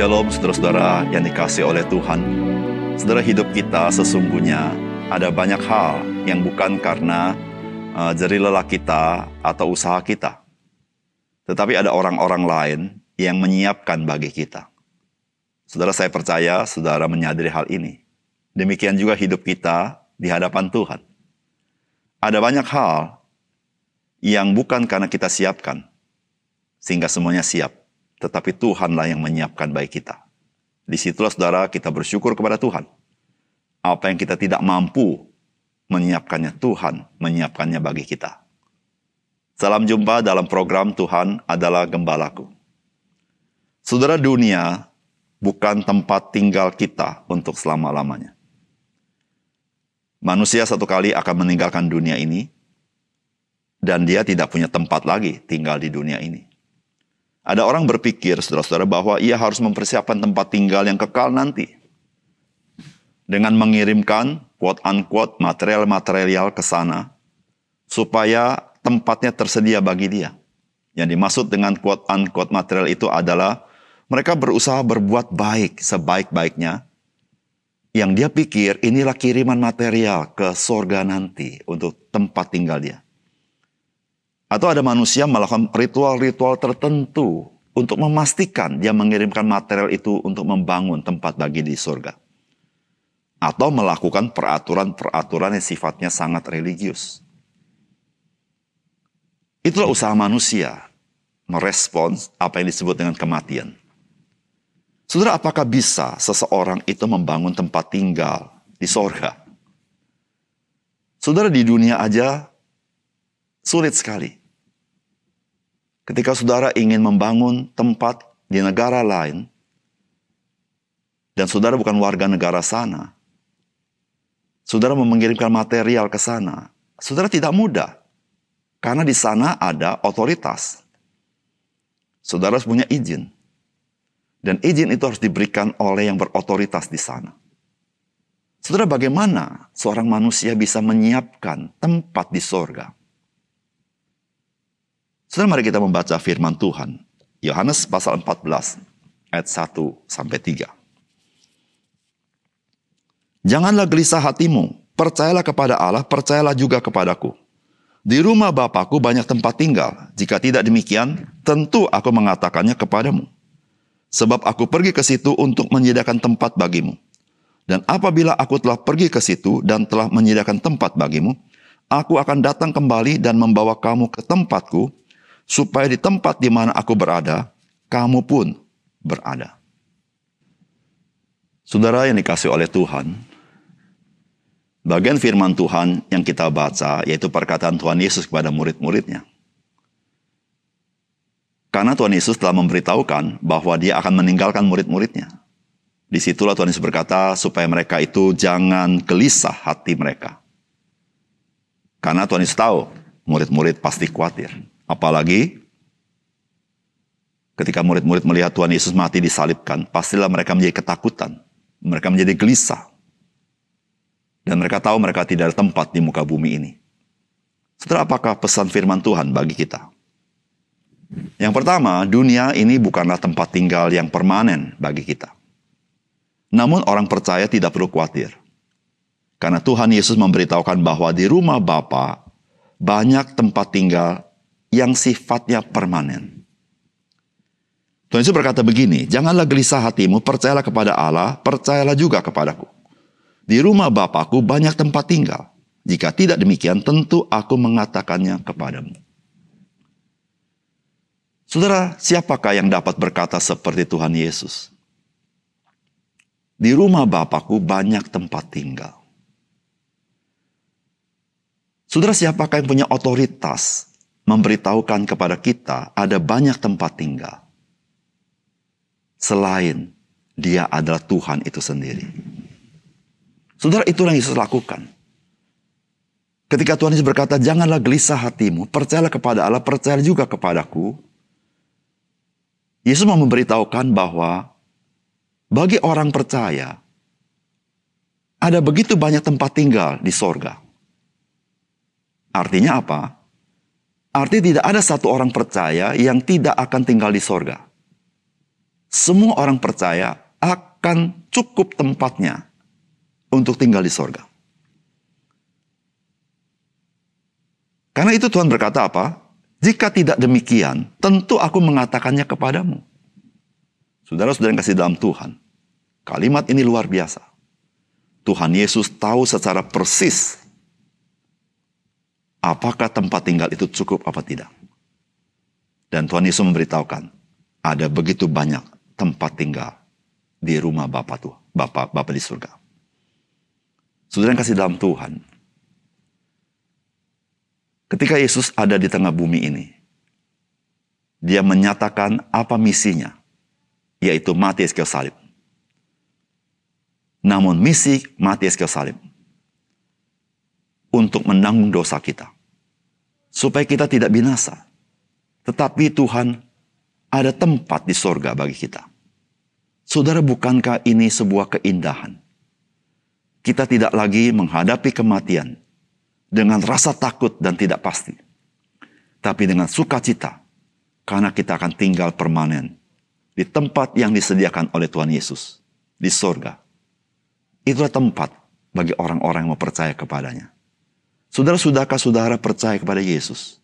Shalom saudara-saudara yang dikasih oleh Tuhan. Saudara hidup kita sesungguhnya ada banyak hal yang bukan karena uh, jeri lelah kita atau usaha kita. Tetapi ada orang-orang lain yang menyiapkan bagi kita. Saudara saya percaya saudara menyadari hal ini. Demikian juga hidup kita di hadapan Tuhan. Ada banyak hal yang bukan karena kita siapkan, sehingga semuanya siap. Tetapi Tuhanlah yang menyiapkan baik kita. Di situlah saudara kita bersyukur kepada Tuhan. Apa yang kita tidak mampu menyiapkannya Tuhan, menyiapkannya bagi kita. Salam jumpa dalam program Tuhan adalah Gembalaku. Saudara dunia bukan tempat tinggal kita untuk selama-lamanya. Manusia satu kali akan meninggalkan dunia ini, dan dia tidak punya tempat lagi tinggal di dunia ini. Ada orang berpikir, saudara-saudara, bahwa ia harus mempersiapkan tempat tinggal yang kekal nanti. Dengan mengirimkan quote-unquote material-material ke sana, supaya tempatnya tersedia bagi dia. Yang dimaksud dengan quote-unquote material itu adalah mereka berusaha berbuat baik sebaik-baiknya. Yang dia pikir inilah kiriman material ke sorga nanti untuk tempat tinggal dia. Atau ada manusia melakukan ritual-ritual tertentu untuk memastikan dia mengirimkan material itu untuk membangun tempat bagi di surga. Atau melakukan peraturan-peraturan yang sifatnya sangat religius. Itulah usaha manusia merespons apa yang disebut dengan kematian. Saudara, apakah bisa seseorang itu membangun tempat tinggal di sorga? Saudara, di dunia aja sulit sekali. Ketika saudara ingin membangun tempat di negara lain, dan saudara bukan warga negara sana, saudara mengirimkan material ke sana, saudara tidak mudah. Karena di sana ada otoritas. Saudara harus punya izin. Dan izin itu harus diberikan oleh yang berotoritas di sana. Saudara, bagaimana seorang manusia bisa menyiapkan tempat di sorga? Saudara mari kita membaca firman Tuhan. Yohanes pasal 14 ayat 1 sampai 3. Janganlah gelisah hatimu, percayalah kepada Allah, percayalah juga kepadaku. Di rumah Bapakku banyak tempat tinggal. Jika tidak demikian, tentu aku mengatakannya kepadamu. Sebab aku pergi ke situ untuk menyediakan tempat bagimu. Dan apabila aku telah pergi ke situ dan telah menyediakan tempat bagimu, aku akan datang kembali dan membawa kamu ke tempatku, supaya di tempat di mana aku berada, kamu pun berada. Saudara yang dikasih oleh Tuhan, bagian firman Tuhan yang kita baca yaitu perkataan Tuhan Yesus kepada murid-muridnya. Karena Tuhan Yesus telah memberitahukan bahwa dia akan meninggalkan murid-muridnya. Di situlah Tuhan Yesus berkata supaya mereka itu jangan gelisah hati mereka. Karena Tuhan Yesus tahu murid-murid pasti khawatir. Apalagi ketika murid-murid melihat Tuhan Yesus mati disalibkan, pastilah mereka menjadi ketakutan. Mereka menjadi gelisah. Dan mereka tahu mereka tidak ada tempat di muka bumi ini. Setelah apakah pesan firman Tuhan bagi kita? Yang pertama, dunia ini bukanlah tempat tinggal yang permanen bagi kita. Namun orang percaya tidak perlu khawatir. Karena Tuhan Yesus memberitahukan bahwa di rumah Bapa banyak tempat tinggal yang sifatnya permanen. Tuhan Yesus berkata begini, janganlah gelisah hatimu, percayalah kepada Allah, percayalah juga kepadaku. Di rumah Bapakku banyak tempat tinggal. Jika tidak demikian, tentu aku mengatakannya kepadamu. Saudara, siapakah yang dapat berkata seperti Tuhan Yesus? Di rumah Bapakku banyak tempat tinggal. Saudara, siapakah yang punya otoritas memberitahukan kepada kita ada banyak tempat tinggal. Selain dia adalah Tuhan itu sendiri. Saudara, itu yang Yesus lakukan. Ketika Tuhan Yesus berkata, janganlah gelisah hatimu, percayalah kepada Allah, percayalah juga kepadaku. Yesus mau memberitahukan bahwa bagi orang percaya, ada begitu banyak tempat tinggal di sorga. Artinya apa? Artinya tidak ada satu orang percaya yang tidak akan tinggal di sorga. semua orang percaya akan cukup tempatnya untuk tinggal di sorga. Karena itu Tuhan berkata apa? Jika tidak demikian, tentu aku mengatakannya kepadamu. Saudara-saudara yang kasih dalam Tuhan, kalimat ini luar biasa. Tuhan Yesus tahu secara persis apakah tempat tinggal itu cukup apa tidak. Dan Tuhan Yesus memberitahukan, ada begitu banyak tempat tinggal di rumah Bapa Tuhan, Bapa Bapa di surga. Saudara yang kasih dalam Tuhan, ketika Yesus ada di tengah bumi ini, dia menyatakan apa misinya, yaitu mati ke salib. Namun misi mati ke salib untuk menanggung dosa kita. Supaya kita tidak binasa. Tetapi Tuhan ada tempat di sorga bagi kita. Saudara, bukankah ini sebuah keindahan? kita tidak lagi menghadapi kematian dengan rasa takut dan tidak pasti. Tapi dengan sukacita, karena kita akan tinggal permanen di tempat yang disediakan oleh Tuhan Yesus, di sorga. Itulah tempat bagi orang-orang yang mau percaya kepadanya. Saudara-sudahkah saudara percaya kepada Yesus?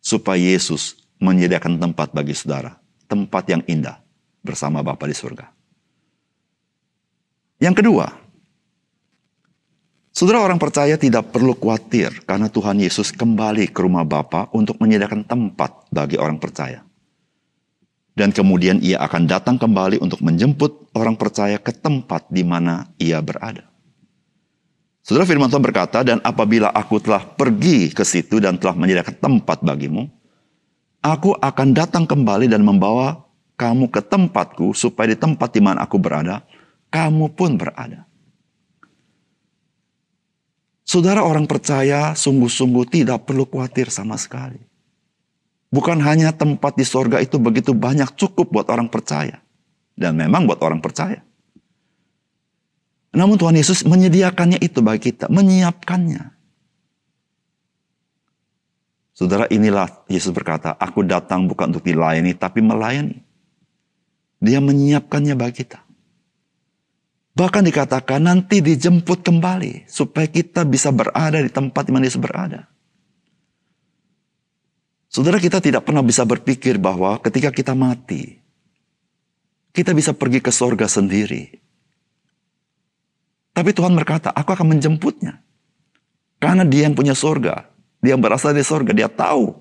Supaya Yesus menyediakan tempat bagi saudara. Tempat yang indah bersama Bapa di surga. Yang kedua, Saudara orang percaya tidak perlu khawatir karena Tuhan Yesus kembali ke rumah Bapa untuk menyediakan tempat bagi orang percaya. Dan kemudian ia akan datang kembali untuk menjemput orang percaya ke tempat di mana ia berada. Saudara firman Tuhan berkata, dan apabila aku telah pergi ke situ dan telah menyediakan tempat bagimu, aku akan datang kembali dan membawa kamu ke tempatku supaya di tempat di mana aku berada, kamu pun berada. Saudara orang percaya sungguh-sungguh tidak perlu khawatir sama sekali. Bukan hanya tempat di sorga itu begitu banyak cukup buat orang percaya. Dan memang buat orang percaya. Namun Tuhan Yesus menyediakannya itu bagi kita. Menyiapkannya. Saudara inilah Yesus berkata, aku datang bukan untuk dilayani tapi melayani. Dia menyiapkannya bagi kita. Bahkan dikatakan nanti dijemput kembali supaya kita bisa berada di tempat di mana Yesus berada. Saudara kita tidak pernah bisa berpikir bahwa ketika kita mati, kita bisa pergi ke sorga sendiri. Tapi Tuhan berkata, aku akan menjemputnya. Karena dia yang punya sorga. Dia yang berasal dari sorga. Dia tahu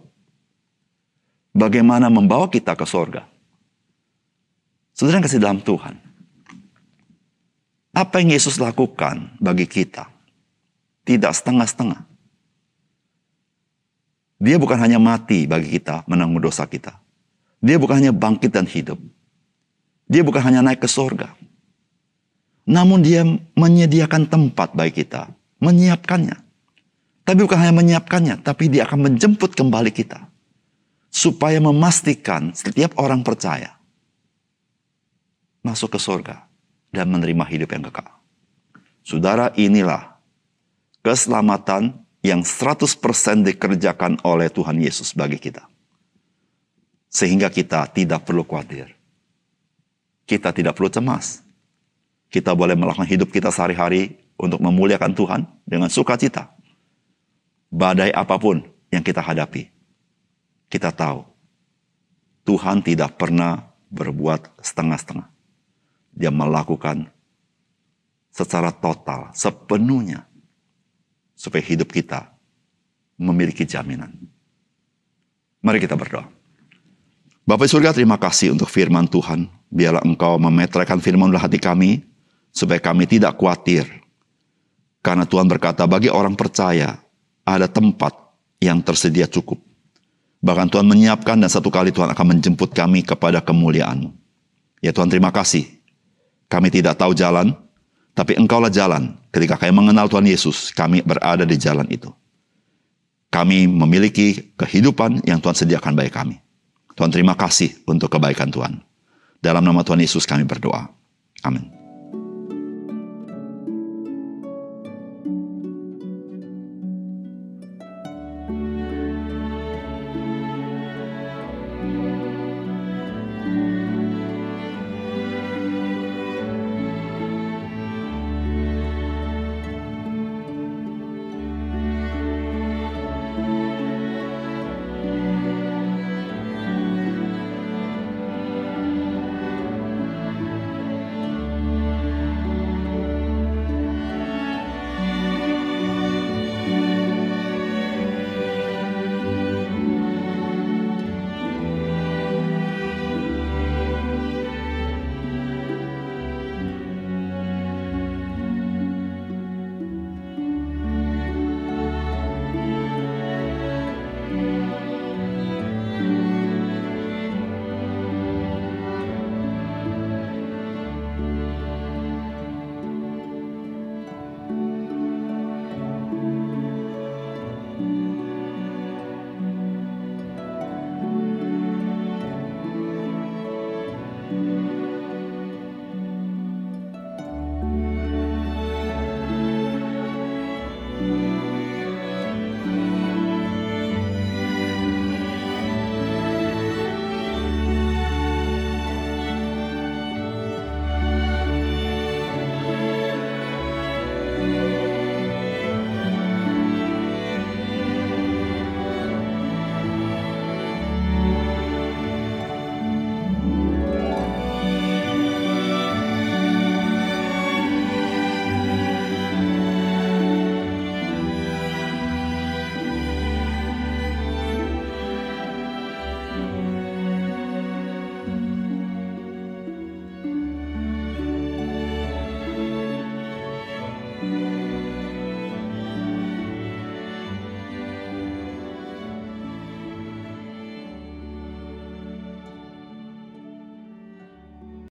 bagaimana membawa kita ke sorga. Saudara yang kasih dalam Tuhan. Apa yang Yesus lakukan bagi kita? Tidak setengah-setengah. Dia bukan hanya mati bagi kita, menanggung dosa kita. Dia bukan hanya bangkit dan hidup. Dia bukan hanya naik ke sorga. Namun dia menyediakan tempat bagi kita. Menyiapkannya. Tapi bukan hanya menyiapkannya, tapi dia akan menjemput kembali kita. Supaya memastikan setiap orang percaya. Masuk ke sorga dan menerima hidup yang kekal. Saudara, inilah keselamatan yang 100% dikerjakan oleh Tuhan Yesus bagi kita. Sehingga kita tidak perlu khawatir. Kita tidak perlu cemas. Kita boleh melakukan hidup kita sehari-hari untuk memuliakan Tuhan dengan sukacita. Badai apa pun yang kita hadapi, kita tahu Tuhan tidak pernah berbuat setengah-setengah dia melakukan secara total, sepenuhnya, supaya hidup kita memiliki jaminan. Mari kita berdoa. Bapak surga terima kasih untuk firman Tuhan. Biarlah engkau memetrakan firman dalam hati kami, supaya kami tidak khawatir. Karena Tuhan berkata bagi orang percaya, ada tempat yang tersedia cukup. Bahkan Tuhan menyiapkan dan satu kali Tuhan akan menjemput kami kepada kemuliaan-Mu. Ya Tuhan terima kasih kami tidak tahu jalan, tapi engkaulah jalan. Ketika kami mengenal Tuhan Yesus, kami berada di jalan itu. Kami memiliki kehidupan yang Tuhan sediakan bagi kami. Tuhan terima kasih untuk kebaikan Tuhan. Dalam nama Tuhan Yesus kami berdoa. Amin.